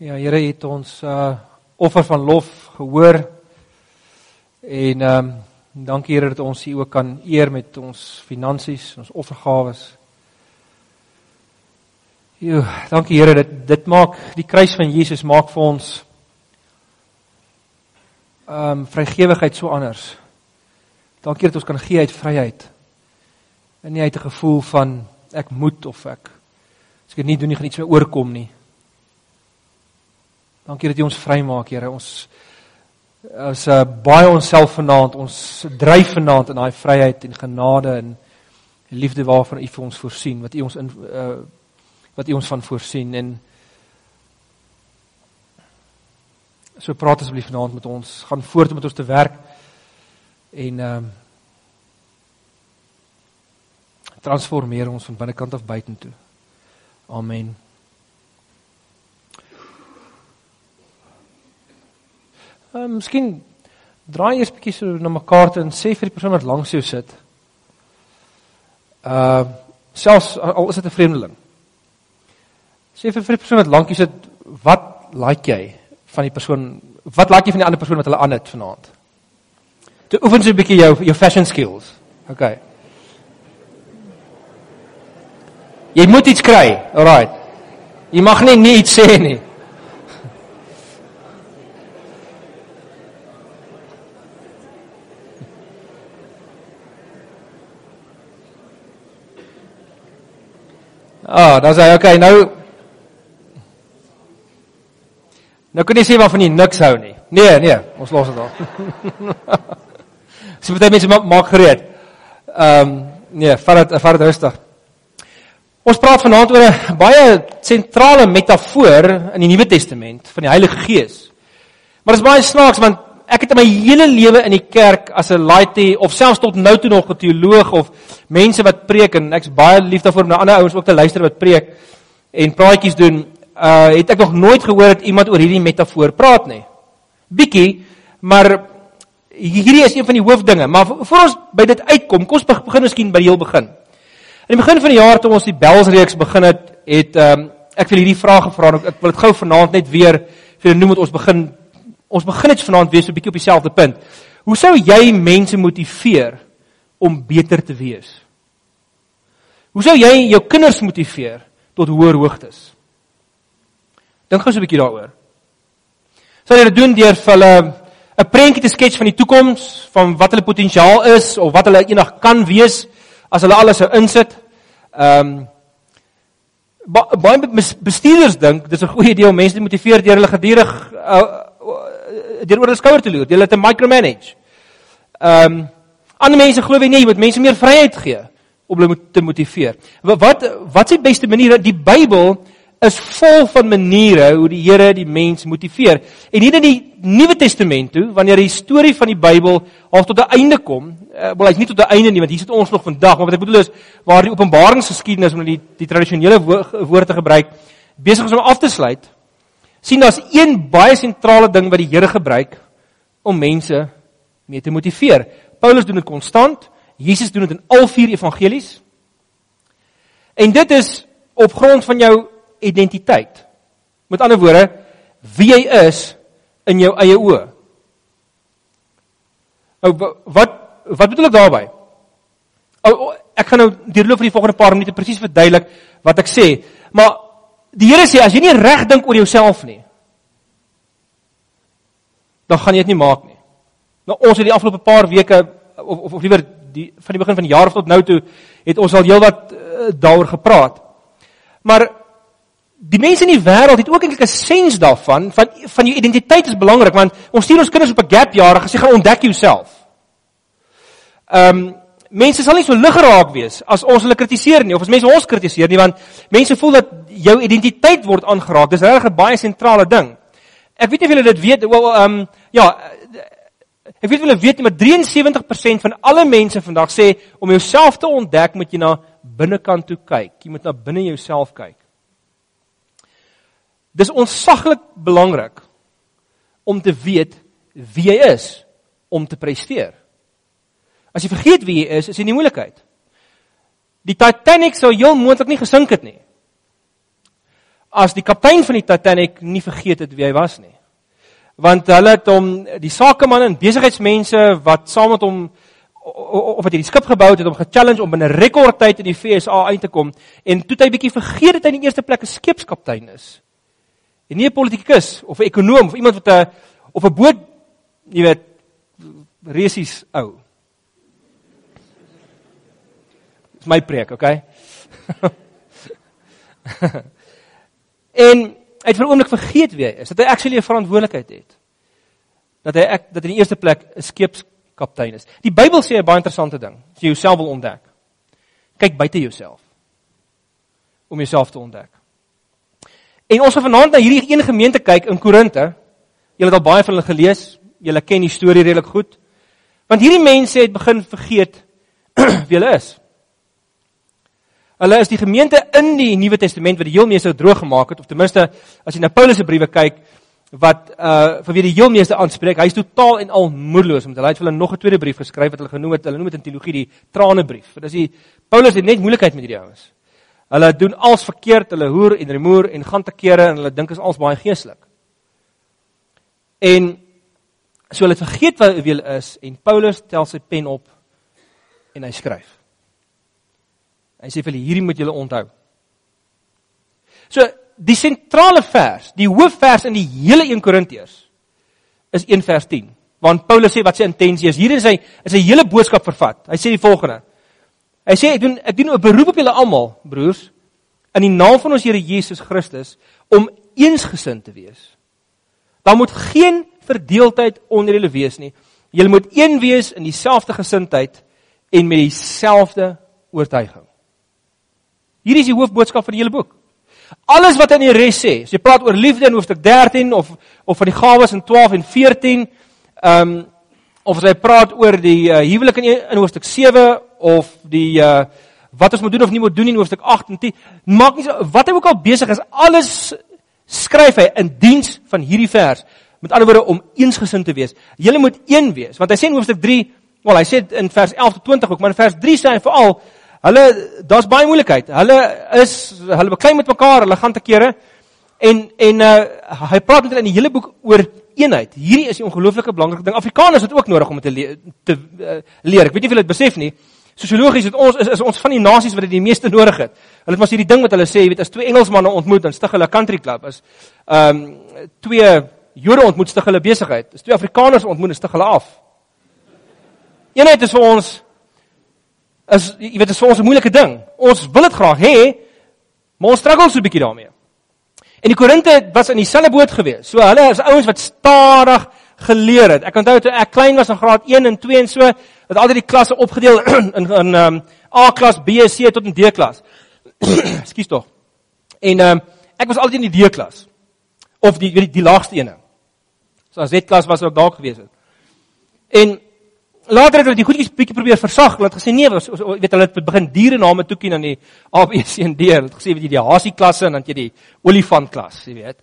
Ja, Here het ons uh offer van lof gehoor. En ehm um, dankie Here dat ons U ook kan eer met ons finansies, ons offergawes. Jo, dankie Here dat dit maak die kruis van Jesus maak vir ons ehm um, vrygewigheid so anders. Dankie dat ons kan gee uit vryheid. En nie uit 'n gevoel van ek moet of ek as ek dit nie doen nie gaan iets my oorkom nie. Dankie dat U ons vrymaak, Here. Ons as uh, baie onsself vanaand, ons dryf vanaand in daai vryheid en genade en liefde waarvan U vir ons voorsien, wat U ons in uh, wat U ons van voorsien en so praat asseblief vanaand met ons, gaan voort met ons te werk en ehm uh, transformeer ons van binnekant af buitentoe. Amen. Ehm uh, miskien draai eers bietjie so na mekaar toe en sê vir die persoon wat langs jou sit. Uh selfs al is dit 'n vreemdeling. Sê vir vir die persoon wat lank jou sit, wat like jy van die persoon? Wat like jy van die ander persoon wat hulle aan het vanaand? Toe oefen 'n bietjie jou jou fashion skills. OK. Jy moet iets kry. Alraight. Jy mag nie nie iets sê nie. Ah, dan sê hy, okay, nou Nou kan jy sê waarvan jy niks hou nie. Nee, nee, ons los dit al. Sy moet net maak gereed. Ehm um, nee, vat dit vat dit rustig. Ons praat vanaand oor 'n baie sentrale metafoor in die Nuwe Testament van die Heilige Gees. Maar dit is baie snaaks want ek het in my hele lewe in die kerk as 'n laity of selfs tot nou toe nog 'n teoloog of mense wat preek en ek's baie lief daarvoor om na ander ouens ook te luister wat preek en praatjies doen, uh het ek nog nooit gehoor dat iemand oor hierdie metafoor praat nie. Bietjie, maar hierdie is een van die hoofdinge, maar voor ons by dit uitkom, kom ons begin miskien by die heel begin. In die begin van die jaar toe ons die belsreeks begin het, het um ek vir hierdie vraag gevra en ek wil dit gou vanaand net weer vir noem met ons begin Ons begin net vanaand weer so 'n bietjie op dieselfde punt. Hoe sou jy mense motiveer om beter te wees? Hoe sou jy jou kinders motiveer tot hoër hoogtes? Dink gou so 'n bietjie daaroor. Sou jy dit doen deur vir hulle 'n prentjie te skets van die toekoms, van wat hulle potensiaal is of wat hulle eendag kan wees as hulle alles sou insit? Ehm um, baie bestuurders dink dis 'n goeie idee om mense te motiveer deur hulle gedurig uh, deur oor hulle skouer te loer, deur hulle te micromanage. Ehm um, ander mense glo nie jy moet mense meer vryheid gee om hulle te motiveer. Wat wat wat is die beste manier? Die Bybel is vol van maniere hoe die Here die mens motiveer. En hier in die Nuwe Testament toe, wanneer die storie van die Bybel half tot 'n einde kom, uh, wel hy's nie tot 'n einde nie, want hier sit ons nog vandag, maar wat ek bedoel is waar die Openbaringsgeskiedenis om die die tradisionele woorde te gebruik besig is om af te sluit sien daar's een baie sentrale ding wat die Here gebruik om mense mee te motiveer. Paulus doen dit konstant. Jesus doen dit in al vier evangelies. En dit is op grond van jou identiteit. Met ander woorde, wie jy is in jou eie oë. Ou wat wat bedoel ek daarmee? Ou ek gaan nou deurloop vir die volgende paar minute presies verduidelik wat ek sê, maar Die Here sê as jy nie reg dink oor jouself nie, dan gaan jy dit nie maak nie. Nou ons het die afgelope paar weke of of, of liewer die van die begin van die jaar tot nou toe het ons al heelwat uh, daaroor gepraat. Maar die mense in die wêreld het ook eintlik 'n sens daarvan van van jou identiteit is belangrik want ons stuur ons kinders op 'n gap jaar gesê gaan ontdek jouself. Ehm um, mense sal nie so lig geraak wees as ons hulle kritiseer nie of as mense ons kritiseer nie want mense voel dat jou identiteit word aangeraak. Dis regtig 'n baie sentrale ding. Ek weet nie of julle dit weet, wel ehm um, ja, ek weet julle weet nie, maar 73% van alle mense vandag sê om jouself te ontdek moet jy na binnekant toe kyk. Jy moet na binne jouself kyk. Dis onsaglik belangrik om te weet wie jy is om te presteer. As jy vergeet wie jy is, is jy in die moeilikheid. Die Titanic sou heel moontlik nie gesink het nie. as die kaptein van die Titanic nie vergeet het wie hy was nie. Want hulle het hom die sakemanne en besigheidsmense wat saam met hom of wat hierdie skip gebou het, het hom ge-challenge om binne rekordtyd in die FSA uit te kom en toe het hy bietjie vergeet dat hy in die eerste plek 'n skeepskaptein is. En nie 'n politikus of 'n ekonom of iemand wat 'n of 'n boot, jy weet, resies ou. Dis my preek, okay? en hy het vir 'n oomblik vergeet wie hy is, dat hy actually 'n verantwoordelikheid het. Dat hy ek dat in die eerste plek 'n skeepskaptein is. Die Bybel sê 'n baie interessante ding, as jy jouself wil ontdek. Kyk buite jouself om jouself te ontdek. En ons gaan vanaand na hierdie een gemeente kyk in Korinte. Julle het al baie van hulle gelees. Julle ken die storie redelik goed. Want hierdie mense het begin vergeet wie hulle is. Hulle is die gemeente in die Nuwe Testament wat die heel meeste droog gemaak het of ten minste as jy na Paulus se briewe kyk wat uh vir wie die heel meeste aanspreek, hy is totaal en al moedeloos omdat hulle het vir hulle nog 'n tweede brief geskryf wat hulle genoem het, hulle noem dit in teologie die tranebrief. Dit is die Paulus het net moeilikheid met hierdie ouens. Hulle doen alles verkeerd, hulle hoer en remoer en gaan te kere en hulle dink is alles baie geestelik. En so hulle het vergeet wie hulle is en Paulus tel sy pen op en hy skryf. Hy sê vir hulle hierdie moet julle onthou. So die sentrale vers, die hoofvers in die hele 1 Korintiërs is 1 vers 10. Want Paulus sê wat sy intensie is. Hier is hy is 'n hele boodskap vervat. Hy sê die volgende. Hy sê ek doen ek doen 'n beroep op julle almal, broers, in die naam van ons Here Jesus Christus om eensgesind te wees. Daar moet geen verdeeldheid onder julle wees nie. Julle moet een wees in dieselfde gesindheid en met dieselfde oortuiging. Hierdie is die hoofboodskap van die hele boek. Alles wat in die res sê, as jy praat oor liefde in hoofstuk 13 of of van die gawes in 12 en 14, ehm um, of as hy praat oor die uh, huwelik in in hoofstuk 7 of die uh wat ons moet doen of nie moet doen in hoofstuk 8 en 10, maak nie so wat hy ook al besig is, alles skryf hy in diens van hierdie vers. Met ander woorde om eensgesind te wees. Julle moet een wees, want hy sê in hoofstuk 3, wel hy sê in vers 11 tot 20 ook, maar in vers 3 sê hy veral Hulle daar's baie moeilikheid. Hulle is hulle beklei met mekaar, hulle gaan te kere. En en uh hy praat met hulle in die hele boek oor eenheid. Hierdie is 'n ongelooflike belangrike ding. Afrikaners het ook nodig om te le te uh, leer. Ek weet nie of julle dit besef nie. Sosiologies het ons is, is ons van die nasies wat dit die meeste nodig het. Hulle het mos hierdie ding wat hulle sê, jy weet, as twee Engelsmanne ontmoet en stig hulle 'n country club is ehm um, twee Jode ontmoet stig hulle besigheid. As twee Afrikaners ontmoet stig hulle af. Eenheid is vir ons is jy weet is vir ons 'n moeilike ding. Ons wil dit graag hê, maar ons struggle so 'n bietjie daarmee. En die Korinte was in dieselfde boot gewees. So hulle is ouens wat stadig geleer het. Ek onthou toe ek klein was in graad 1 en 2 en so, het altyd die klasse opgedeel in in um, A klas, B, C tot in D klas. Ekskuus tog. En um, ek was altyd in die D klas. Of die die, die laagste ene. So as Z klas was ook daar gewees het. En later het hulle die goedjies bietjie probeer versag. Hulle het gesê nee, was, weet hulle het begin diere name toekie aan die A B C en D. Hulle het gesê weet jy die hasie klasse en dan jy die olifant klas, jy weet.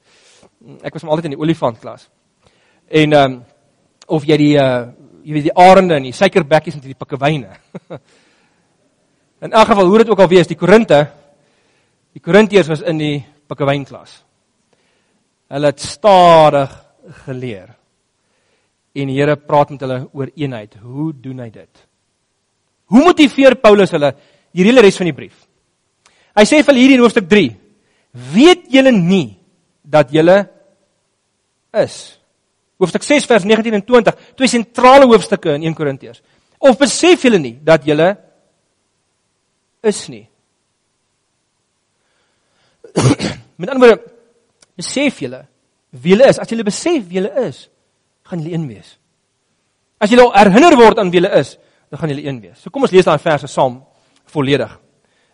Ek was maar altyd in die olifant klas. En ehm um, of jy die uh jy weet die arende en die suikerbekkies en die pikkewyne. in elk geval hoe dit ook al wees, die Korinte die Korintiërs was in die pikkewyn klas. Hulle het stadig geleer en die Here praat met hulle oor eenheid. Hoe doen hy dit? Hoe motiveer Paulus hulle hierdie hele res van die brief? Hy sê vir hierdie in hoofstuk 3: "Weet julle nie dat julle is?" Hoofstuk 6 vers 19 en 20, twee sentrale hoofstukke in 1 Korintiërs. Of besef julle nie dat julle is nie? Met ander woorde, besef julle wie julle is? As julle besef wie julle is, gaan julle een wees. As julle herinner word aan wie julle is, dan gaan julle een wees. So kom ons lees daai verse saam volledig.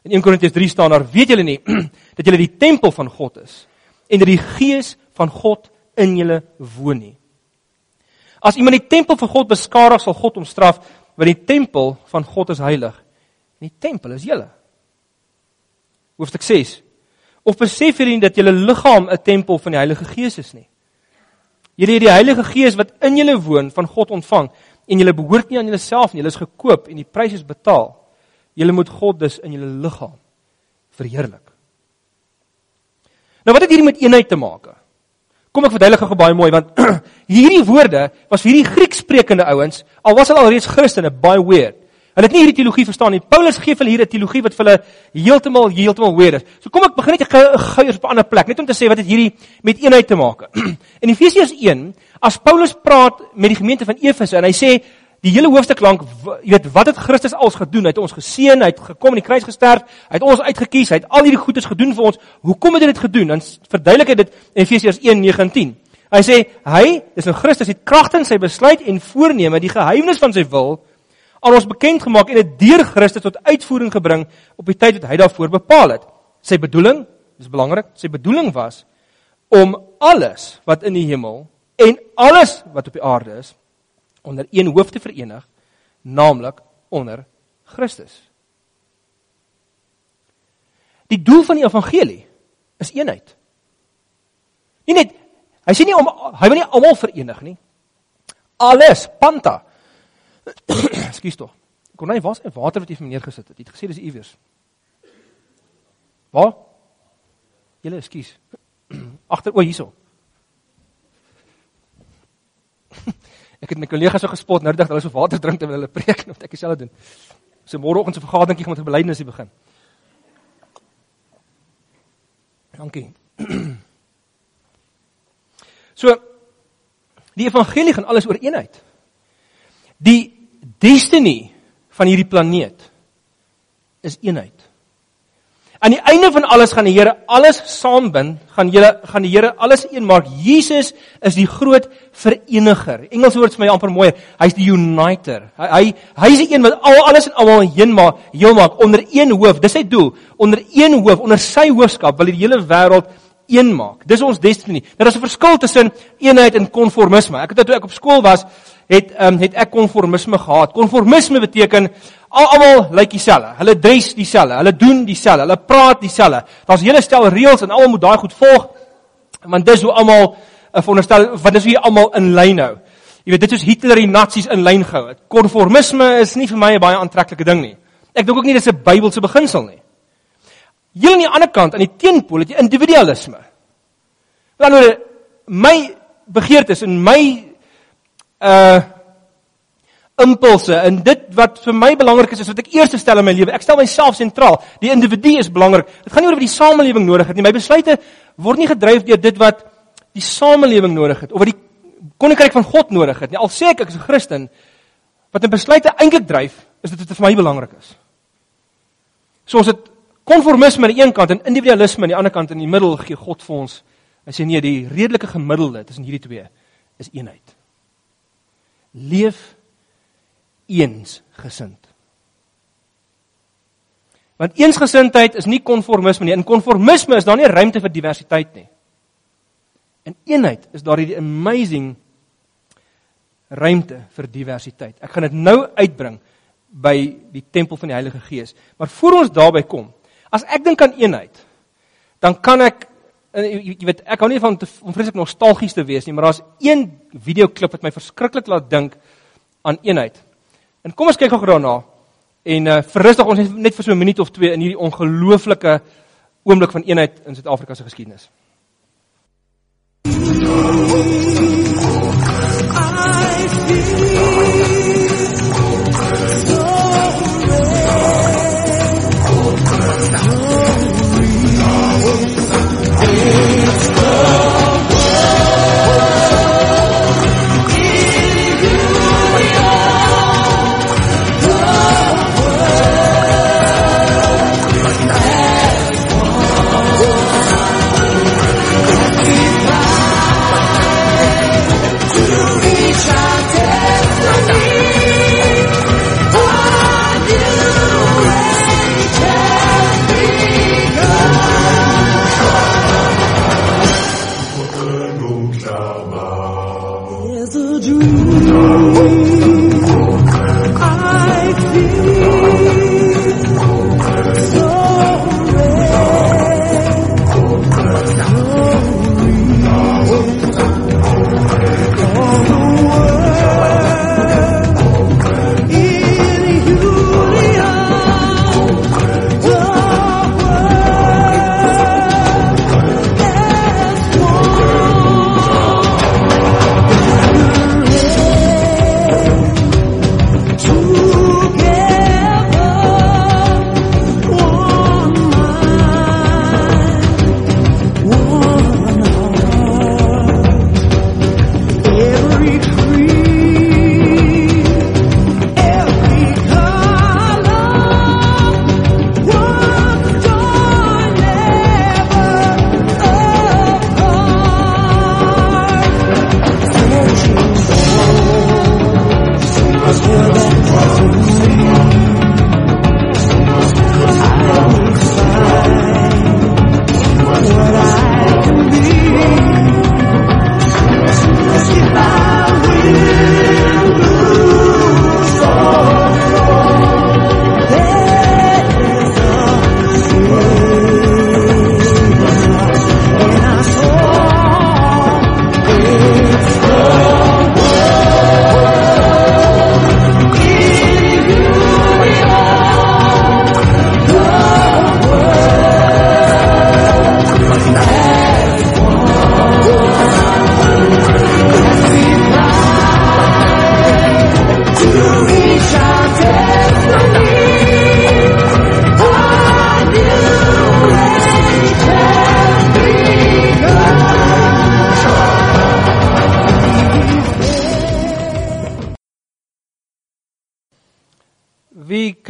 In 1 Korintiërs 3 staan daar: "Weet julle nie dat julle die tempel van God is en dat die Gees van God in julle woon nie?" As iemand die tempel van God beskadig, sal God hom straf, want die tempel van God is heilig. En die tempel is julle. Hoofstuk 6. Of besef julle nie dat julle liggaam 'n tempel van die Heilige Gees is nie? Julle het die Heilige Gees wat in julle woon van God ontvang en julle behoort nie aan julleself nie. Julle is gekoop en die prys is betaal. Julle moet God dus in julle liggaam verheerlik. Nou wat het hierdie met eenheid te maak? Kom ek verduidelik gou baie mooi want hierdie woorde was vir hierdie Griekssprekende ouens, al was hulle alreeds Christene, baie weird. Hulle het nie hierdie teologie verstaan nie. Paulus gee vir hulle hier 'n teologie wat vir hulle heeltemal heeltemal weird is. So kom ek begin net gou eers op 'n ander plek, net om te sê wat het hierdie met eenheid te maak. In Efesiërs 1, as Paulus praat met die gemeente van Efese en hy sê die hele hoofstuk lank, jy weet, wat het Christus als gedoen? Hy het ons geseën, hy het gekom in die kruis gesterf, hy het ons uitgekies, hy het al hierdie goedes gedoen vir ons. Hoekom het hy dit gedoen? Dan verduidelik hy dit in Efesiërs 1:9 en 10. Hy sê hy, dis nou Christus het kragtens sy besluit en voorneme die geheimnis van sy wil aan ons bekend gemaak en dit deur Christus tot uitvoering gebring op die tyd wat hy daarvoor bepaal het. Sy bedoeling, dis belangrik, sy bedoeling was om alles wat in die hemel en alles wat op die aarde is onder een hoof te verenig, naamlik onder Christus. Die doel van die evangelie is eenheid. Nie net hy sê nie om hy wil nie almal verenig nie. Alles, panta. Ekskuus tog. Kon hy was 'n water wat jy vir meneer gesit het. Jy het gesê dis iewers. Waar? Julle ekskuus. Agter o hierso. Ek het my kollegas so gespot nou dat hulle so water drink terwyl hulle preek en ek dieselfde doen. So môreoggend se vergaderingkie gaan met 'n belydenis begin. Dankie. So die evangelie gaan alles oor eenheid. Die destiny van hierdie planeet is eenheid. Aan die einde van alles gaan die Here alles saambind, gaan julle gaan die Here alles een maak. Jesus is die groot vereniger. Engels woord vir my amper mooi. Hy's die uniter. Hy hy hy's die een wat al alles en almal heen maak, heel maak onder een hoof. Dis sy doel. Onder een hoof, onder sy hoofskap wil hy die hele wêreld een maak. Dis ons destiny. Nou daar's 'n verskil tussen eenheid en konformisme. Ek het toe ek op skool was, het um, het ek konformisme gehad. Konformisme beteken almal lyk dieselfde. Hulle dress dieselfde, hulle doen dieselfde, hulle praat dieselfde. Daar's 'n hele stel reëls en almal moet daai goed volg. Want dis hoe almal uh, veronderstel wat is hoe almal in lyn hou. Jy weet dit is Hitler en Nazis in lyn gehou het. Konformisme is nie vir my 'n baie aantreklike ding nie. Ek dink ook nie dis 'n Bybelse beginsel nie. Jy aan die ander kant, aan die teenpool, het jy individualisme. Dan my begeertes en my uh impulse en dit wat vir my belangrik is is wat ek eers stel in my lewe. Ek stel myself sentraal. Die individu is belangrik. Dit gaan nie oor wat die samelewing nodig het nie. My besluite word nie gedryf deur dit wat die samelewing nodig het of wat die koninkryk van God nodig het nie. Al sê ek ek is 'n Christen, wat 'n besluite eintlik dryf, is dit wat vir my belangrik is. So ons het konformisme aan die een kant en individualisme aan die ander kant in die middel gee God vir ons. Hy sê nee, die redelike gemiddelde tussen hierdie twee is eenheid. Leef eensgesind. Want eensgesindheid is nie konformisme nie. In konformisme is daar nie ruimte vir diversiteit nie. In eenheid is daar hierdie amazing ruimte vir diversiteit. Ek gaan dit nou uitbring by die tempel van die Heilige Gees. Maar voor ons daarby kom, as ek dink aan eenheid, dan kan ek jy weet ek hou nie van om vreeslik nostalgies te wees nie, maar daar's een videoklip wat my verskriklik laat dink aan eenheid. En kom ons kyk gou daarna en uh, verrustig ons net, vir so 'n minuut of twee in hierdie ongelooflike oomblik van eenheid in Suid-Afrika se geskiedenis.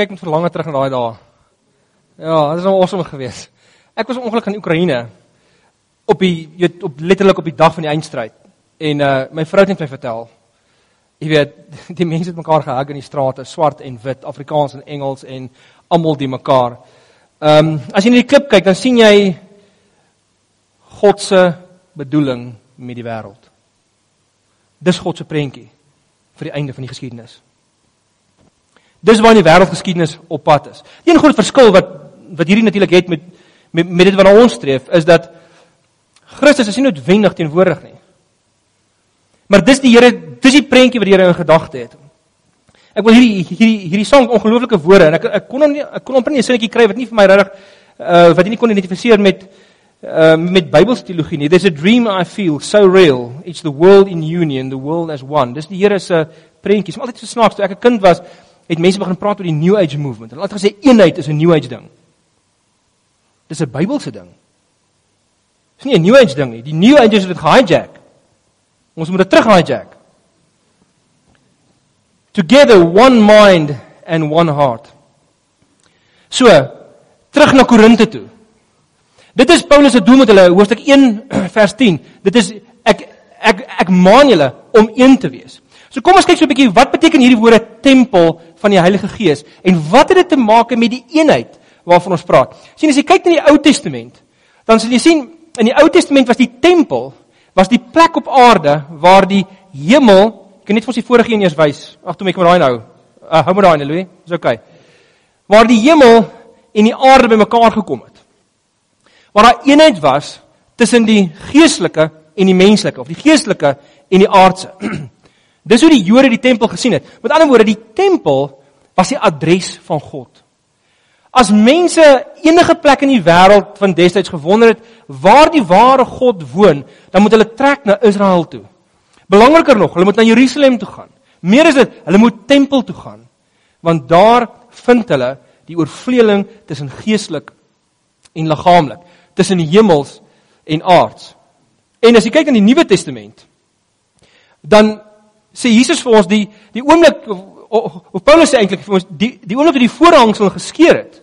Kyk met verlange terug na daai dae? Ja, dit is nou awesome geweest. Ek was ongelukkig in Oekraïne op die jy weet, op letterlik op die dag van die eindstryd. En uh my vrou het net my vertel. Jy weet, die mense het mekaar gehug in die strate, swart en wit, Afrikaans en Engels en almal die mekaar. Ehm um, as jy na die klip kyk, dan sien jy God se bedoeling met die wêreld. Dis God se prentjie vir die einde van die geskiedenis. Dis waar die wêreldgeskiedenis op pad is. Een groot verskil wat wat hierdie natuurlik het met met met dit wat ons streef is dat Christus is nie noodwendig teenwoordig nie. Maar dis die Here, dis die prentjie wat die Here in gedagte het. Ek wil hierdie hierdie hierdie sang ongelooflike woorde en ek ek kon hom nie ek kon hom nie 'n sinnetjie kry wat nie vir my regtig uh wat jy nie kon identifiseer met uh met Bybelse teologie nie. There's a dream I feel so real. It's the world in union, the world as one. Dis die Here se prentjies. Maar altyd so snaaks toe ek 'n kind was, het mense begin praat oor die New Age movement. Hulle het gesê eenheid is 'n New Age ding. Dis 'n Bybelse ding. Dis nie 'n New Age ding nie. Die New Age het dit gehijack. Ons moet dit terug hijack. Together one mind and one heart. So, terug na Korinte toe. Dit is Paulus se doel met hulle hoofstuk 1 vers 10. Dit is ek ek ek maan julle om een te wees. So kom ons kyk so 'n bietjie wat beteken hierdie woorde tempel van die Heilige Gees en wat het dit te maak met die eenheid waarvan ons praat. Sien as jy kyk na die Ou Testament, dan sal jy sien in die Ou Testament was die tempel was die plek op aarde waar die hemel, ek kan net vir ons die vorige een eers wys. Ag toe ek met daai nou. Uh, hou maar daai, Louis. Dis oukei. Waar die hemel en die aarde bymekaar gekom het. Waar daar eenheid was tussen die geestelike en die menslike of die geestelike en die aardse. Dis hoe die Jode die tempel gesien het. Met ander woorde, die tempel was die adres van God. As mense enige plek in die wêreld van destyds gewonder het waar die ware God woon, dan moet hulle trek na Israel toe. Belangriker nog, hulle moet na Jerusalem toe gaan. Meer is dit, hulle moet tempel toe gaan, want daar vind hulle die oorvleeling tussen geestelik en liggaamlik, tussen die hemels en aards. En as jy kyk in die Nuwe Testament, dan sê Jesus vir ons die die oomblik of, of Paulus sê eintlik vir ons die die oomblik toe die voorhangsel geskeur het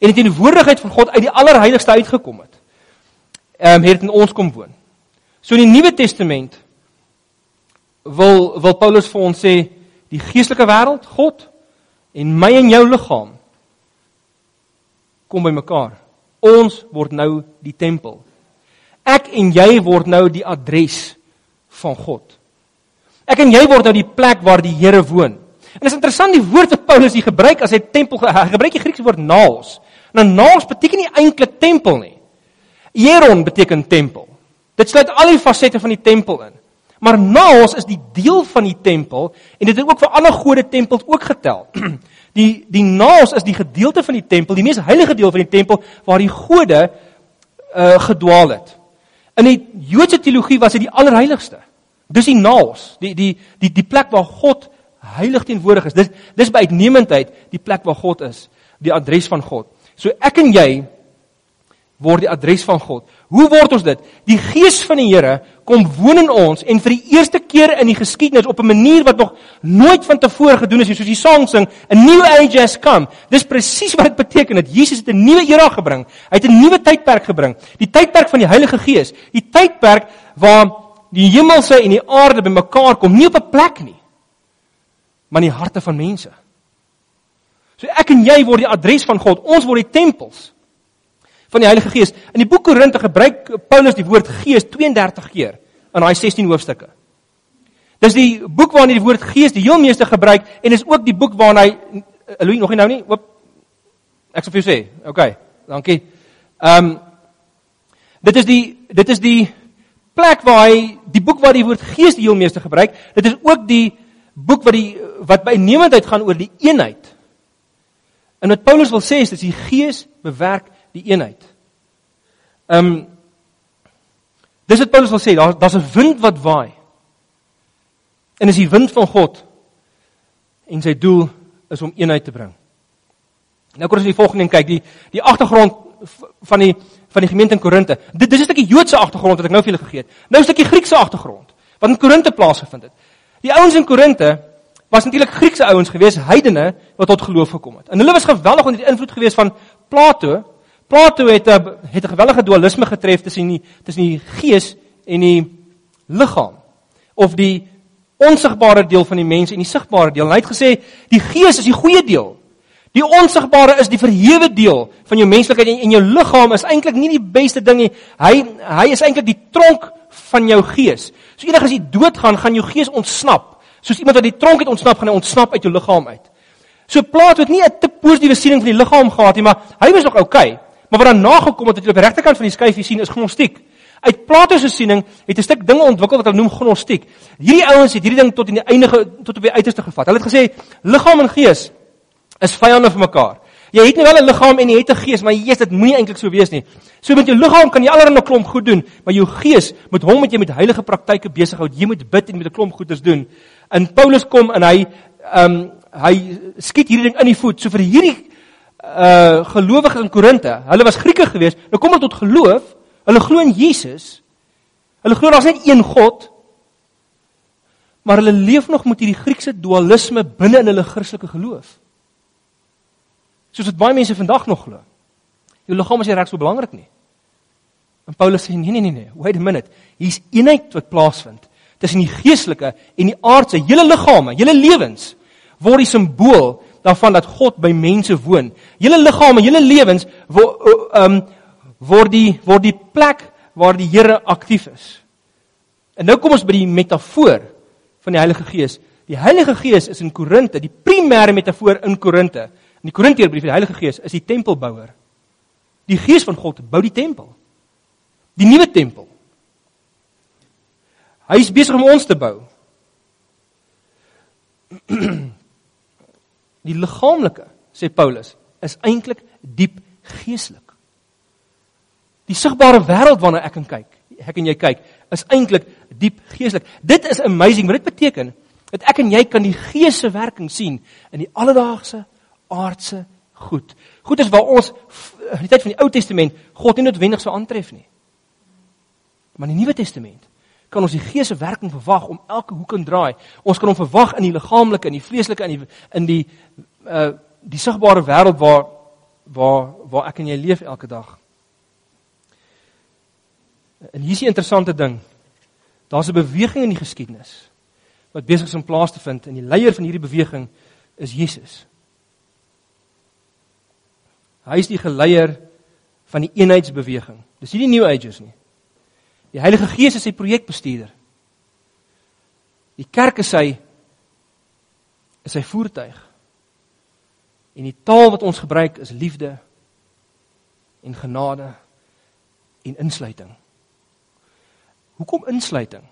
en die teenwoordigheid van God uit die allerheiligste uitgekom het. Ehm um, het in ons kom woon. So in die Nuwe Testament wil wil Paulus vir ons sê die geestelike wêreld, God en my en jou liggaam kom bymekaar. Ons word nou die tempel. Ek en jy word nou die adres van God. Ek en jy word nou die plek waar die Here woon. En is interessant die woord wat Paulus hier gebruik as hy tempel gebruik die Griekse woord naos. Nou naos beteken nie eintlik tempel nie. Hieron beteken tempel. Dit sluit al die fasette van die tempel in. Maar naos is die deel van die tempel en dit het ook vir ander gode tempels ook getel. Die die naos is die gedeelte van die tempel, die mees heilige deel van die tempel waar die gode uh gedwaal het. In die Joodse teologie was dit die allerheiligste. Dis die naos, die die die die plek waar God heilig teenwoordig is. Dis dis by uitnemendheid die plek waar God is, die adres van God. So ek en jy word die adres van God. Hoe word ons dit? Die Gees van die Here kom woon in ons en vir die eerste keer in die geskiedenis op 'n manier wat nog nooit vantevore gedoen is, soos die sang sing, 'a new age has come. Dis presies wat dit beteken dat Jesus het 'n nuwe era gebring. Hy het 'n nuwe tydperk gebring. Die tydperk van die Heilige Gees, die tydperk waar die hemelse en die aarde bymekaar kom, nie op 'n plek nie, maar in die harte van mense. So ek en jy word die adres van God. Ons word die tempels van die Heilige Gees. In die boek Korinte gebruik Paulus die woord Gees 32 keer in daai 16 hoofstukke. Dis die boek waarin hy die woord Gees die heel meeste gebruik en is ook die boek waarin hy Louis nog nie nou nie. Oop. Ek sal vir jou sê. OK. Dankie. Ehm um, dit is die dit is die plek waar hy die boek waar die woord Gees die heel meeste gebruik. Dit is ook die boek wat die wat by nemendheid gaan oor die eenheid En wat Paulus wil sê is dat die Gees bewerk die eenheid. Ehm um, Dis wat Paulus wil sê, daar daar's 'n wind wat waai. En dis die wind van God. En sy doel is om eenheid te bring. Nou kom ons in die volgende en kyk die die agtergrond van die van die gemeente in Korinte. Dit dis 'n stukkie Joodse agtergrond wat ek nou vir julle gegee het. Nou 'n stukkie Griekse agtergrond wat in Korinte plaasgevind het. Die ouens in Korinte was natuurlik Griekse ouens gewees, heidene wat tot geloof gekom het. En hulle was geweldig onder die invloed gewees van Plato. Plato het 'n het 'n gewellige dualisme getref tussen die tussen die gees en die liggaam of die onsigbare deel van die mens en die sigbare deel. Hy het gesê die gees is die goeie deel. Die onsigbare is die verhewe deel van jou menslikheid en, en jou liggaam is eintlik nie die beste ding nie. Hy hy is eintlik die tronk van jou gees. So eendag as jy doodgaan, gaan jou gees ontsnap. Soos iemand wat die tronk het ontsnap, gaan hy ontsnap uit jou liggaam uit. So Plato het nie 'n te positiewe siening van die liggaam gehad nie, maar hy was nog oukei. Okay. Maar wat dan nagekom het wat jy op die regterkant van die skyfie sien is gnostiek. Uit Plato se siening het 'n stuk dinge ontwikkel wat hulle noem gnostiek. Hierdie ouens het hierdie ding tot in die eindige tot op die uiterste gevat. Hulle het gesê liggaam en gees is vyande vir mekaar. Jy het nou wel 'n liggaam en jy het 'n gees, maar Jesus, dit moenie eintlik so wees nie. So met jou liggaam kan jy allerlei 'n klomp goed doen, maar jou gees moet hom met jy met heilige praktyke besig hou. Jy moet bid en met 'n klomp goeders doen. En Paulus kom en hy ehm um, hy skiet hierdie ding in die voet. So vir hierdie uh gelowiges in Korinte, hulle was Grieke geweest, nou kom hulle tot geloof. Hulle glo in Jesus. Hulle glo daar's net een God. Maar hulle leef nog met hierdie Griekse dualisme binne in hulle Christelike geloof soos wat baie mense vandag nog glo. Jou liggaam is nie reg so belangrik nie. En Paulus sê nee nee nee nee, wait a minute. Hier's eenheid wat plaasvind tussen die geestelike en die aardse, hele liggame, hele lewens word die simbool daarvan dat God by mense woon. Hele liggame, hele lewens word ehm um, word die word die plek waar die Here aktief is. En nou kom ons by die metafoor van die Heilige Gees. Die Heilige Gees is in Korinte, die primêre metafoor in Korinte In die Korinteërbrief, die Heilige Gees is die tempelbouer. Die Gees van God bou die tempel. Die nuwe tempel. Hy is besig om ons te bou. Die liggaamlike, sê Paulus, is eintlik diep geestelik. Die sigbare wêreld waarna ek en kyk, ek en jy kyk, is eintlik diep geestelik. Dit is amazing, wat dit beteken dat ek en jy kan die Gees se werking sien in die alledaagse aardse goed. Goed is waar ons in die tyd van die Ou Testament God nie noodwendig sou aantref nie. Maar in die Nuwe Testament kan ons die Gees se werking verwag om elke hoek en draai. Ons kan hom verwag in die liggaamlike, in die vleeslike, in die in die uh die sigbare wêreld waar waar waar ek en jy leef elke dag. En hier is 'n interessante ding. Daar's 'n beweging in die geskiedenis wat besig is om plaas te vind en die leier van hierdie beweging is Jesus. Hy is die geleier van die eenheidsbeweging. Dis nie die New Ages nie. Die Heilige Gees is sy projekbestuurder. Die kerk is sy is sy voertuig. En die taal wat ons gebruik is liefde en genade en insluiting. Hoekom insluiting?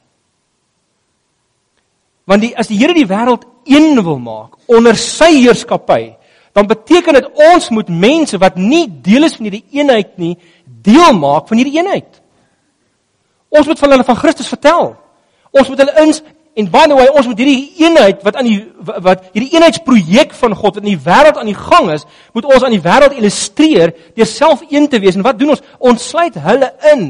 Want die as die Here die wêreld een wil maak onder sy heerskappy, dan beteken dit ons moet mense wat nie deel is van hierdie eenheid nie, deel maak van hierdie eenheid. Ons moet van hulle van Christus vertel. Ons moet hulle ins en by the way, ons moet hierdie eenheid wat aan die wat hierdie eenheidsprojek van God wat in die wêreld aan die gang is, moet ons aan die wêreld illustreer deur self een te wees. En wat doen ons? Ons sluit hulle in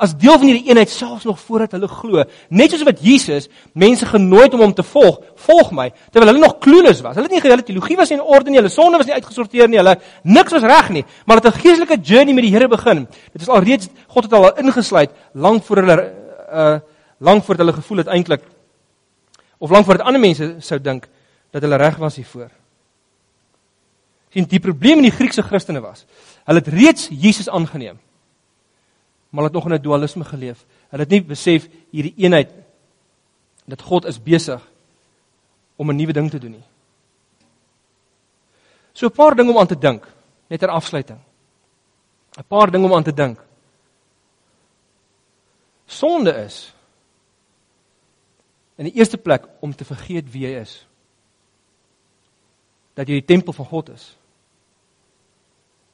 as deel van hierdie eenheid selfs nog voordat hulle glo. Net soos wat Jesus mense genooi het om hom te volg, volg my, terwyl hulle nog clueless was. Hulle het nie hulle teologie was in orde nie, hulle sonde was nie uitgesorteer nie, hulle niks was reg nie, maar het 'n geestelike journey met die Here begin. Dit is alreeds God het al ingesluit lank voor hulle uh lank voor hulle gevoel het eintlik of lank voordat ander mense sou dink dat hulle reg was hiervoor. Sien, die probleem in die Griekse Christene was, hulle het reeds Jesus aangeneem maar het nog in 'n dualisme geleef. Hulle het nie besef hierdie eenheid dat God is besig om 'n nuwe ding te doen nie. So 'n paar dinge om aan te dink net ter afsluiting. 'n Paar dinge om aan te dink. Sonde is in die eerste plek om te vergeet wie jy is. Dat jy die tempel van God is.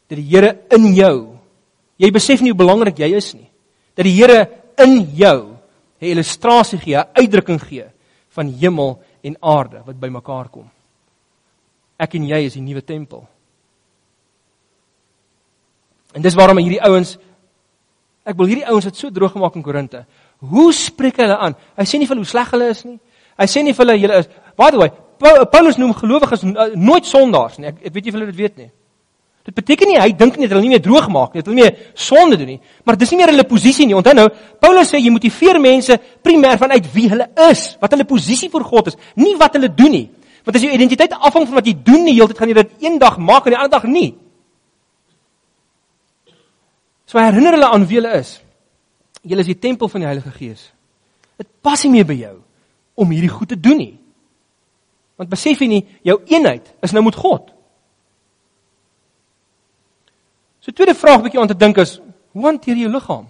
Dat die Here in jou Jy besef nie hoe belangrik jy is nie. Dat die Here in jou 'n illustrasie gee, 'n uitdrukking gee van hemel en aarde wat bymekaar kom. Ek en jy is die nuwe tempel. En dis waarom hierdie ouens ek wil hierdie ouens het so droog gemaak in Korinte. Hoe spreek hulle aan? Hy sê nie vir hulle hoe sleg hulle is nie. Hy sê nie vir hulle julle is by the way, Paulus noem gelowiges nooit sondaars nie. Ek ek weet nie of julle dit weet nie. Dit beteken nie hy dink nie dat hulle nie meer droog maak nie, dat hulle nie sonde doen nie, maar dis nie meer hulle posisie nie. Onthou nou, Paulus sê jy motiveer mense primêr vanuit wie hulle is, wat hulle posisie voor God is, nie wat hulle doen nie. Want as jou identiteit afhang van wat jy doen die hele tyd, gaan jy dit eendag maak en die ander dag nie. So herinner hulle aan wie hulle is. Julle is die tempel van die Heilige Gees. Dit pas nie meer by jou om hierdie goed te doen nie. Want besef jy nie jou eenheid is nou met God. So tweede vraag bietjie aan te dink is, hoe hanteer jy jou liggaam?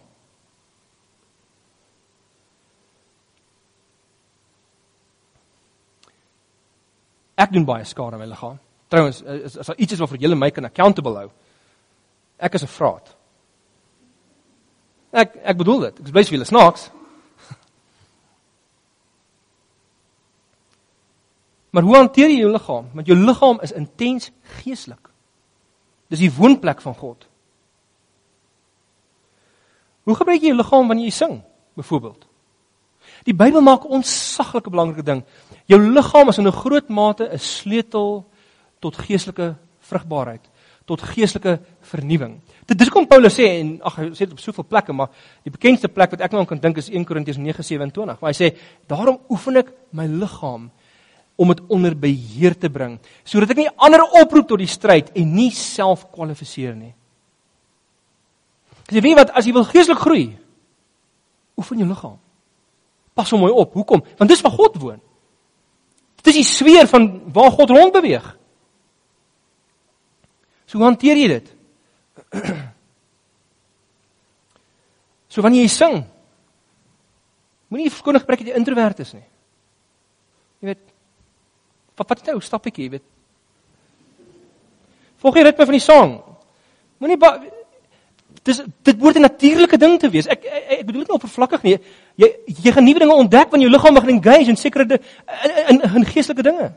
Ek doen baie skade aan my liggaam. Trouwens, is as daar iets is waarvoor jy my kan accountable hou. Ek is 'n vraat. Ek ek bedoel dit. Ek bly vir julle snaaks. Maar hoe hanteer jy jou liggaam? Want jou liggaam is intens geestelik. Dis die woonplek van God. Hoe gebruik jy jou liggaam wanneer jy sing, byvoorbeeld? Die Bybel maak ons saglike belangrike ding. Jou liggaam is in 'n groot mate 'n sleutel tot geestelike vrugbaarheid, tot geestelike vernuwing. Dit dis kom Paulus sê en ag hy sê dit op soveel plekke, maar die bekendste plek wat ek nou kan dink is 1 Korintiërs 9:27, waar hy sê: "Daarom oefen ek my liggaam om dit onder beheer te bring, sodat ek nie ander oproep tot die stryd en nie self kwalifiseer nie." Jy weet wat as jy wil geestelik groei, oefen jou liggaam. Pas hom mooi op. Hoekom? Want dis waar God woon. Dit is die sfeer van waar God rond beweeg. So hanteer jy dit. So wanneer jy sing, moenie verskoning gebruik dat jy introvert is nie. Jy weet, wat wat nou stappietjie, jy weet. Volg die ritme van die sang. Moenie Dis dit behoort 'n natuurlike ding te wees. Ek ek, ek bedoel dit nie oppervlakkig nie. Jy jy gaan nuwe dinge ontdek wanneer jou liggaam begin engage in sekere in in, in geestelike dinge.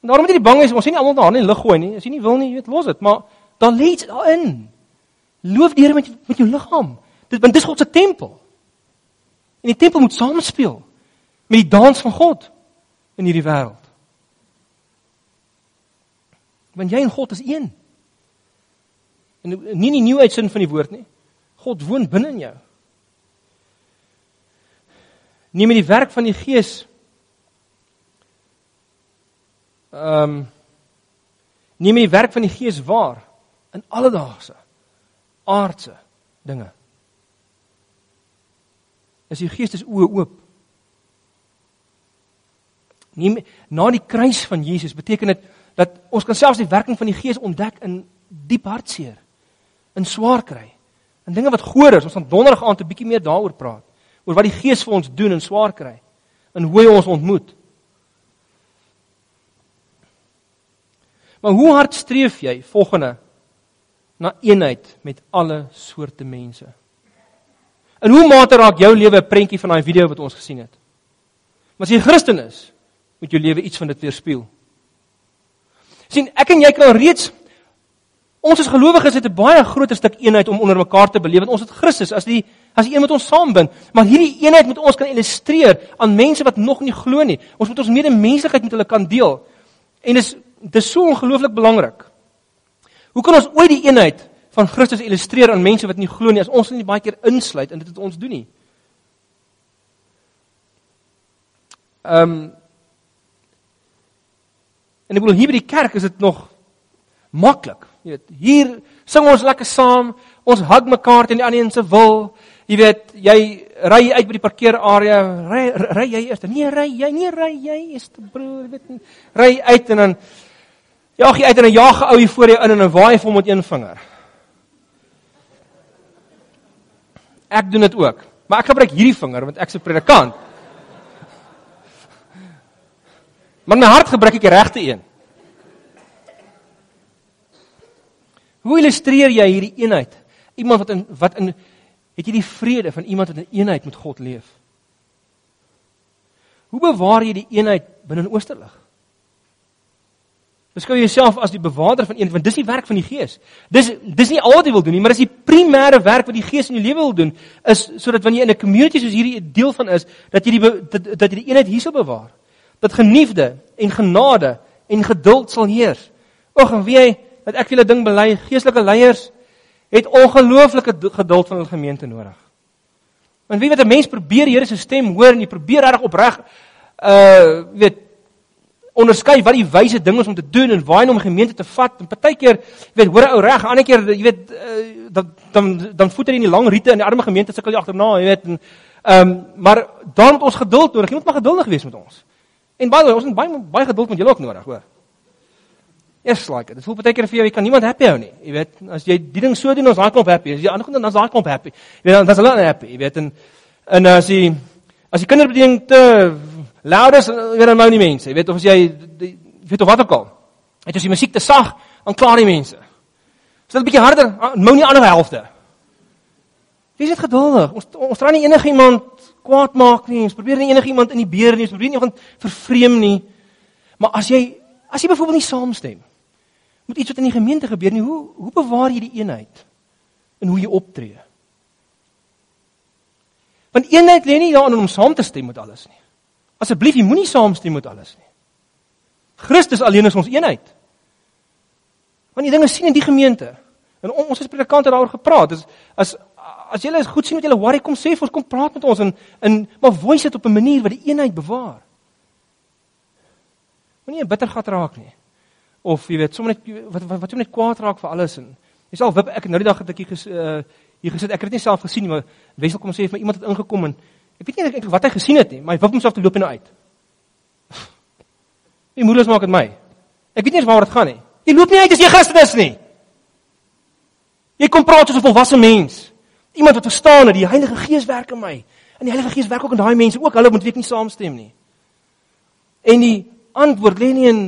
En daarom moet jy nie bang wees. Ons sien nie almal daar in die lug gooi nie. As jy nie wil nie, weet los dit, maar dan lê iets daarin. Loof die Here met met jou liggaam. Dit want dis God se tempel. En die tempel moet samespeel met die dans van God in hierdie wêreld. Want jy en God is een. En nie die nuwe uitsin van die woord nie. God woon binne in jou. Neem die werk van die Gees ehm um, neem die werk van die Gees waar in alledaagse aardse dinge. Is die Gees is oë oop. Neem na die kruis van Jesus beteken dit dat ons kan selfs die werking van die Gees ontdek in diep hartseer in swaar kry. En dinge wat goor is, ons gaan donderdag aand 'n bietjie meer daaroor praat. Oor wat die Gees vir ons doen in swaar kry. En hoe hy ons ontmoet. Maar hoe hard streef jy volgende na eenheid met alle soorte mense? En hoe mate raak jou lewe 'n prentjie van daai video wat ons gesien het? Maar as jy Christen is, moet jou lewe iets van dit weerspieël. Sien ek en jy kan reeds Ons as gelowiges het 'n baie groter stuk eenheid om onder mekaar te beleef want ons het Christus as die as die een wat ons saambind. Maar hierdie eenheid moet ons kan illustreer aan mense wat nog nie glo nie. Ons moet ons medemenslikheid met hulle kan deel. En dis dis so ongelooflik belangrik. Hoe kan ons ooit die eenheid van Christus illustreer aan mense wat nie glo nie as ons nie baie keer insluit in dit wat ons doen nie? Ehm um, En ek bedoel hier by die kerk is dit nog maklik. Jy weet, hier sing ons lekker saam. Ons hug mekaar teen die ander se wil. Jy weet, jy ry uit by die parkeerarea, ry ry jy eers. Nee, ry jy, nee, ry jy eers, broer, weet nie. Ry uit en dan jaag jy uit en dan jaag 'n ou hier voor jou in en dan waai hom met een vinger. Ek doen dit ook. Maar ek gebruik hierdie vinger want ek's 'n predikant. Maar my hart gebruik ek die regte een. Hoe illustreer jy hierdie eenheid? Iemand wat in wat in het jy die vrede van iemand wat in eenheid met God leef? Hoe bewaar jy die eenheid binne in Oosterlig? Beskou jouself as die bewaarder van eenheid want dis die werk van die Gees. Dis dis nie al wat jy wil doen nie, maar dis die primêre werk wat die Gees in jou lewe wil doen is sodat wanneer jy in 'n community soos hierdie 'n deel van is, dat jy die dat, dat jy die eenheid hierso bewaar. Dat geniefde en genade en geduld sal heers. Ag, en wie dat ek julle ding bely, geestelike leiers het ongelooflike geduld van hulle gemeente nodig. Want wie weet 'n mens probeer die Here se stem hoor en jy probeer reg opreg uh weet onderskei wat die wyse ding is om te doen en waar om gemeente te vat. En partykeer, jy weet, hoor 'n ou reg, ander keer, jy weet, uh, dan dan dan voet hy in die lang riete in die arme gemeente sukkel jy agterna, jy weet. En ehm um, maar dan moet ons geduld nodig. Jy moet maar geduldig wees met ons. En baie ons het baie baie geduld met julle ook nodig, hoor. Yes, like it. Dit voel baie keer vir jou jy kan niemand happy hou nie. Jy weet, as jy die ding so doen, ons raak klop happy. As jy ander goed dan raak klop happy. Jy weet, dan is hulle happy. Jy weet en en as jy as jy kinderbediening te loud is, weet dan nou nie mense. Jy weet of as jy jy weet of wat ook al. Het as die musiek te sag, dan klaar die mense. As dit 'n bietjie harder, mou nie ander helfte. Wees net geduldig. Ons ons dra nie enige iemand kwaad maak nie. Ons probeer nie enige iemand in die beer nie. Ons probeer nie iemand vervreem nie. Maar as jy as jy byvoorbeeld nie saamstem met iets wat in die gemeente gebeur nie, hoe hoe bewaar jy die eenheid in hoe jy optree? Want eenheid lê nie daarin om saam te stem met alles nie. Asseblief, jy moenie saamstem met alles nie. Christus alleen is ons eenheid. Want die dinge sien in die gemeente. En ons as predikante daaroor gepraat. Dis as as julle is goed sien met julle worry kom sê vir ons kom praat met ons en in maar voice dit op 'n manier wat die eenheid bewaar. Moenie 'n bitter gat raak nie. Of jy weet, sommer net wat wat wat jy net kwaad raak vir alles en jy sal wip ek nou die dag het ek hier ges, uh, hier gesit. Ek het dit nie self gesien nie, maar Wesel kom sê vir my iemand het ingekom en Ek weet nie eintlik wat hy gesien het nie, maar hy wip homself te loop en uit. Wie moedeloos maak dit my? Ek weet nie eens waaroor dit gaan nie. Jy loop nie uit as jy Christen is nie. Jy kom praat soos 'n volwasse mens. Iemand wat verstaan dat die Heilige Gees werk in my. En die Heilige Gees werk ook in daai mense, ook hulle moet weet nie saamstem nie. En die antwoord lê nie in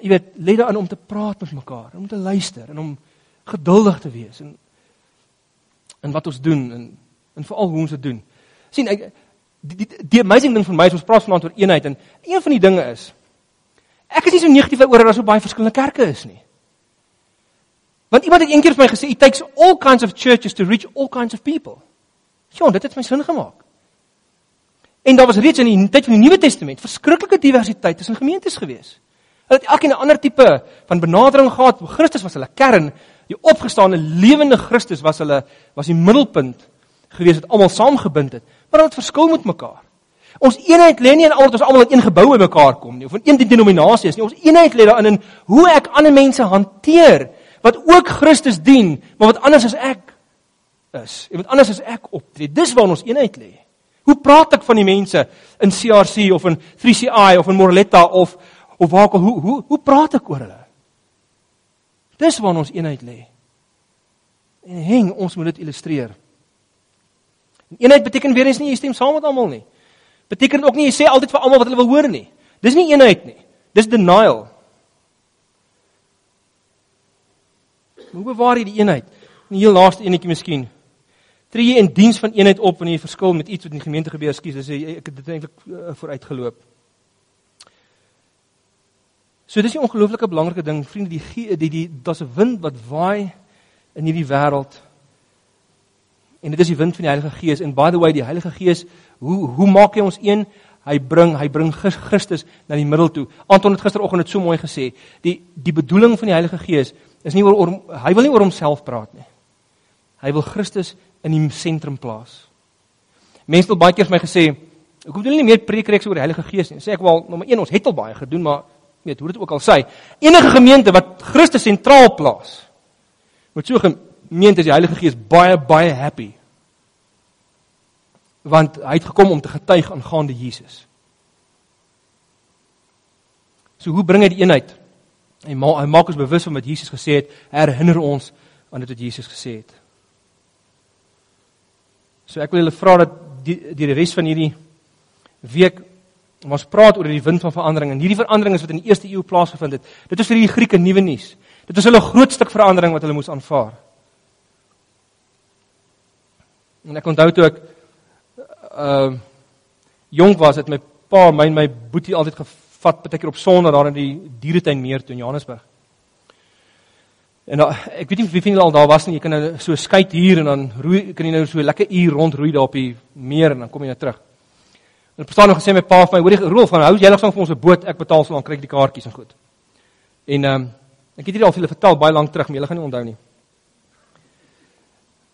jy weet, lê daarin om te praat met mekaar, om te luister en om geduldig te wees en en wat ons doen en en veral hoe ons dit doen sien ek die, die die amazing ding vir my is ons praat vanaand oor eenheid en een van die dinge is ek is nie so negatief oor dat daar so baie verskillende kerke is nie. Want iemand het eendag vir my gesê it takes all kinds of churches to reach all kinds of people. Ja, dit het my sin gemaak. En daar was reeds in die tyd van die Nuwe Testament verskriklike diversiteit tussen gemeentes gewees. Hulle het elkeen 'n ander tipe van benadering gehad. Christus was hulle kern. Die opgestaane lewende Christus was hulle was die middelpunt gewees wat almal saamgebind het maar wat verskil met mekaar. Ons eenheid lê nie in al dat ons almal in een gebou by mekaar kom nie of in een denominasie is nie. Ons eenheid lê daarin in hoe ek ander mense hanteer wat ook Christus dien, maar wat anders as ek is. En wat anders as ek optree. Dis waar ons eenheid lê. Hoe praat ek van die mense in CRC of in 3CI of in Morletta of of waar ook al hoe hoe hoe praat ek oor hulle? Dis waar ons eenheid lê. En hang, ons moet dit illustreer. Eenheid beteken weer eens nie jy stem saam met almal nie. Beteken ook nie jy sê altyd vir almal wat hulle wil hoor nie. Dis nie eenheid nie. Dis denial. Hoe bewaar jy die eenheid? En heel laaste enetjie miskien. Tree jy in diens van eenheid op wanneer jy verskil met iets wat in die gemeente gebeur? Ekskuus, dis ek het dit eintlik uh, vooruitgeloop. So dis 'n ongelooflike belangrike ding, vriende, die die die daar's 'n wind wat waai in hierdie wêreld En dit is die wind van die Heilige Gees. And by the way, die Heilige Gees, hoe hoe maak hy ons een? Hy bring hy bring Christus na die middel toe. Anton het gisteroggend dit so mooi gesê. Die die bedoeling van die Heilige Gees is nie oor, oor hy wil nie oor homself praat nie. Hy wil Christus in die sentrum plaas. Mense het baie keer vir my gesê, "Ek hoef nie meer preek reeks oor die Heilige Gees nie." Sê ek wel, nommer 1, ons het al baie gedoen, maar weet hoe dit ook al sê, enige gemeente wat Christus sentraal plaas, moet so gemeente is die Heilige Gees baie baie happy. Want hy het gekom om te getuig aangaande Jesus. So hoe bring hy die eenheid? Hy maak hy maak ons bewus van wat Jesus gesê het, herinner ons aan dit wat Jesus gesê het. So ek wil julle vra dat die die res van hierdie week ons praat oor die wind van verandering en hierdie verandering is wat in die eerste eeu plaasgevind het. Dit is vir die Grieke nuwe nuus. Dit is hulle groot stuk verandering wat hulle moes aanvaar. En ek onthou toe ek uh jonk was, het my pa my en my boetie altyd gevat baie keer op Sondag daar in die dieretuin meer toe in Johannesburg. En da, ek weet nie wie van julle al daar was nie, jy kan nou so skei hier en dan roei kan jy nou so lekker uur rond roei daar op die meer en dan kom jy nou terug. En ek verstaan nog gesê my pa vir my, hoorie Rolf, van hou jy nog van vir ons 'n boot, ek betaal so dan kry ek die kaartjies en goed. En ehm um, ek het dit al vir julle vertel baie lank terug, maar julle gaan nie onthou nie.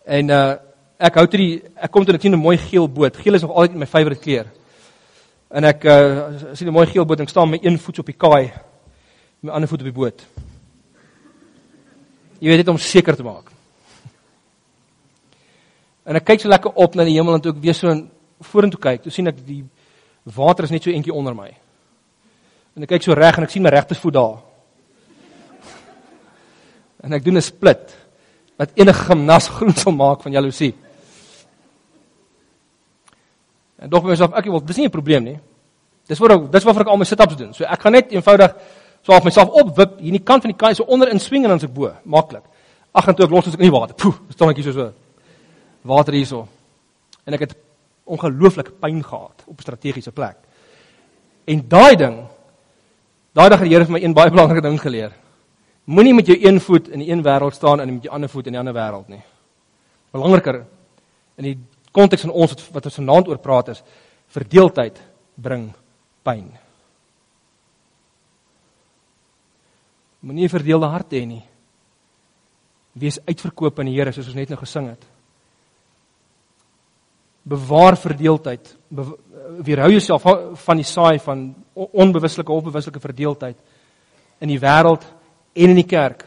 En uh ek hou toe die ek kom toe net 'n mooi geel boot. Geel is nog altyd my favourite kleur. En ek uh sien 'n mooi geel boot en ek staan met een voet op die kaai, my ander voet op die boot. Jy weet dit om seker te maak. En ek kyk so lekker op na die hemel en toe ek weer so vorentoe kyk, toe sien ek die water is net so eentjie onder my. En ek kyk so reg en ek sien my regtersvoet daar. En ek doen 'n split wat enige gimnas groen sal maak van jaloesie. En dog myself, ek wil, dis nie 'n probleem nie. Dis waar ek dis waarvoor ek al my sit-ups doen. So ek gaan net eenvoudig so af myself opwip hier in die kant van die kaai so onder in swing en dan as ek bo, maklik. Ag en toe ek los as ek in die water. Poef, staan ek hier so so. Water hierso. En ek het ongelooflike pyn gehad op 'n strategiese plek. En daai ding daai dag het die Here vir my een baie belangrike ding geleer. Moenie met jou een voet in die een wêreld staan en met jou ander voet in die ander wêreld nie. Belangriker in die konteks van ons wat ons vanaand oor praat is verdeeldheid bring pyn. Moenie 'n verdeelde hart hê nie. Wees uitverkoop aan die Here soos ons net nou gesing het. Bewaar verdeeldheid. Be weerhou jouself van die saai van onbewuslike of bewuslike verdeeldheid in die wêreld en in die kerk.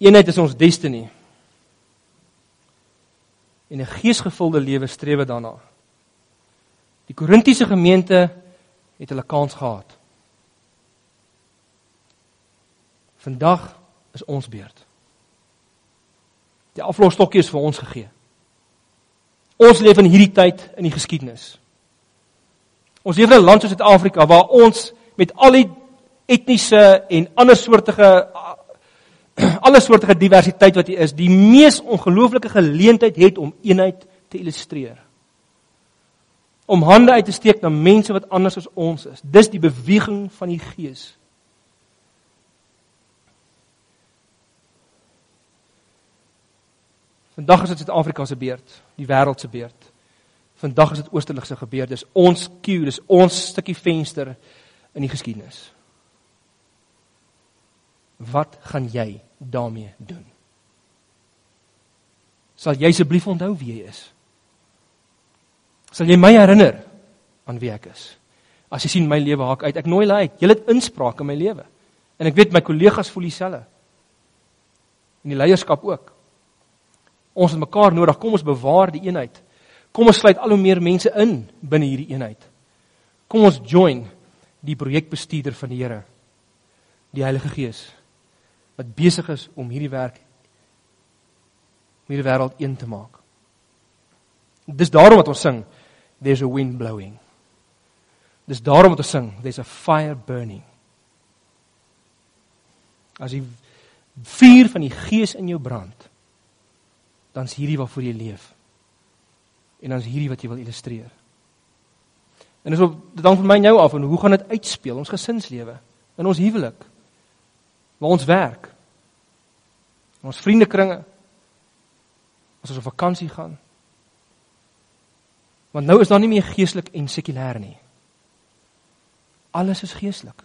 Eenheid is ons destiny. En 'n geesgevulde lewe streef daarna. Die Korintiese gemeente het hulle kans gehad. Vandag is ons beurt. Die aflosstokkie is vir ons gegee. Ons leef in hierdie tyd in die geskiedenis. Ons leef in 'n land soos Suid-Afrika waar ons met al die etniese en ander soortige alle soortige diversiteit wat hier is, die mees ongelooflike geleentheid het om eenheid te illustreer. Om hande uit te steek na mense wat anders as ons is. Dis die beweging van die Gees. Vandag is dit Suid-Afrika se beurt, die wêreld se beurt. Vandag is dit oosterlig se gebeur. Dis ons cue, dis ons stukkie venster in die geskiedenis. Wat gaan jy daarmee doen? Sal jy asseblief onthou wie jy is? Sal jy my herinner aan wie ek is? As jy sien my lewe haak uit, ek nooi hulle uit. Julle het inspraak in my lewe. En ek weet my kollegas voel dieselfde. En die leierskap ook. Ons het mekaar nodig. Kom ons bewaar die eenheid. Kom ons sluit al hoe meer mense in binne hierdie eenheid. Kom ons join die projekbestuurder van die Here, die Heilige Gees wat besig is om hierdie werk hierdie wêreld een te maak. Dis daarom wat ons sing there's a wind blowing. Dis daarom wat ons sing there's a fire burning. As die vuur van die Gees in jou brand, dan is hierdie waarvoor jy leef. En dan is hierdie wat jy wil illustreer. En dis op dit hang van my en jou af en hoe gaan dit uitspeel ons gesinslewe in ons huwelik waar ons werk. In ons vriendekringe. Ons op vakansie gaan. Want nou is daar nie meer geestelik en sekulêr nie. Alles is geestelik.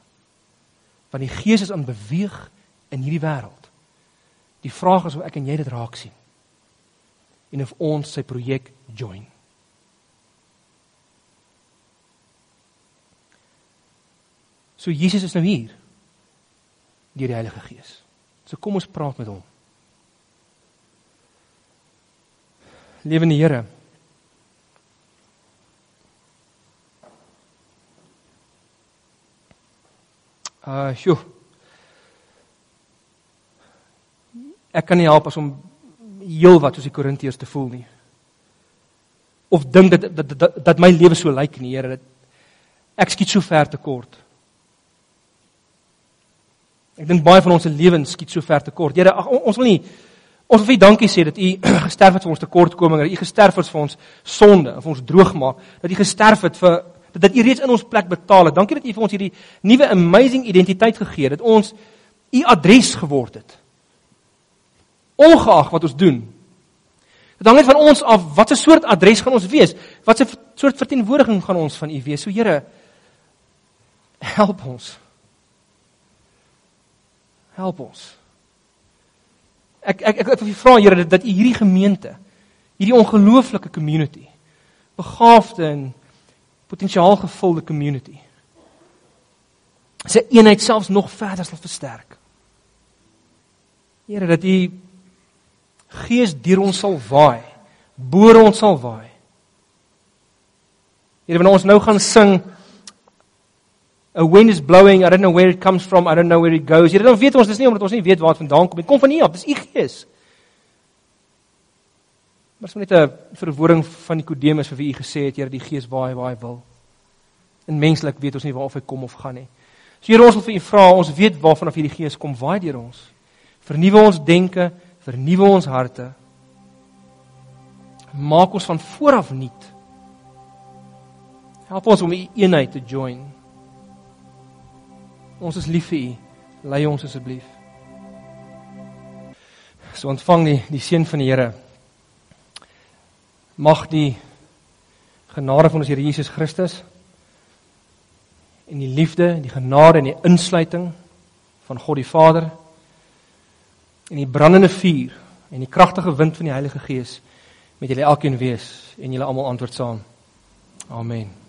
Want die gees is aan beweeg in hierdie wêreld. Die vraag is of ek en jy dit raak sien. En of ons sy projek join. So Jesus is nou hier deur die Heilige Gees. So kom ons praat met hom. Lewende Here. Uh, sjoe. Ek kan nie help as om heel wat soos die Korintiërs te voel nie. Of dink dat dat dat, dat my lewe so lyk nie, Here, ek skiet so ver te kort. Ek dink baie van ons se lewens skiet so ver te kort. Here, ag ons wil nie ons wil vir dankie sê dat U gesterf het vir ons tekortkominge, dat U gesterf het vir ons sonde, vir ons droog maak, dat U gesterf het vir dat U reeds in ons plek betaal het. Dankie dat U vir ons hierdie nuwe amazing identiteit gegee het, dat ons U adres geword het ongeag wat ons doen. Dit hang net van ons af watter soort adres gaan ons wees? Watse soort verteenwoordiging gaan ons van U wees? So Here, help ons. Help ons. Ek ek ek, ek wil vra Here dat, dat U hierdie gemeente, hierdie ongelooflike community, begaafde en potensiaal gevulde community sy eenheid selfs nog verder sal versterk. Here dat U Gees deur ons sal waai, boor ons sal waai. Here wanneer ons nou gaan sing A wind is blowing, I don't know where it comes from, I don't know where it goes. Here dan weet ons dis nie omdat ons nie weet waar dit vandaan kom nie. Dit kom van U af, dis U Gees. Maar is net 'n verwoording van Nikodemus vir wie U gesê het, Here, die Gees waai waar hy wil. En menslik weet ons nie waar of hy kom of gaan nie. So Here, ons wil vir U vra, ons weet waarvan af hierdie Gees kom, waai deur ons. Vernuwe ons denke, vernuwe ons harte. Maak ons van vooraf nuut. Help ons om U eenheid te join. Ons is lief vir U. Lei ons asseblief. So ontvang die die seën van die Here. Mag die genade van ons Here Jesus Christus en die liefde en die genade en die insluiting van God die Vader en die brandende vuur en die kragtige wind van die Heilige Gees met julle elkeen wees en julle almal antwoord saam. Amen.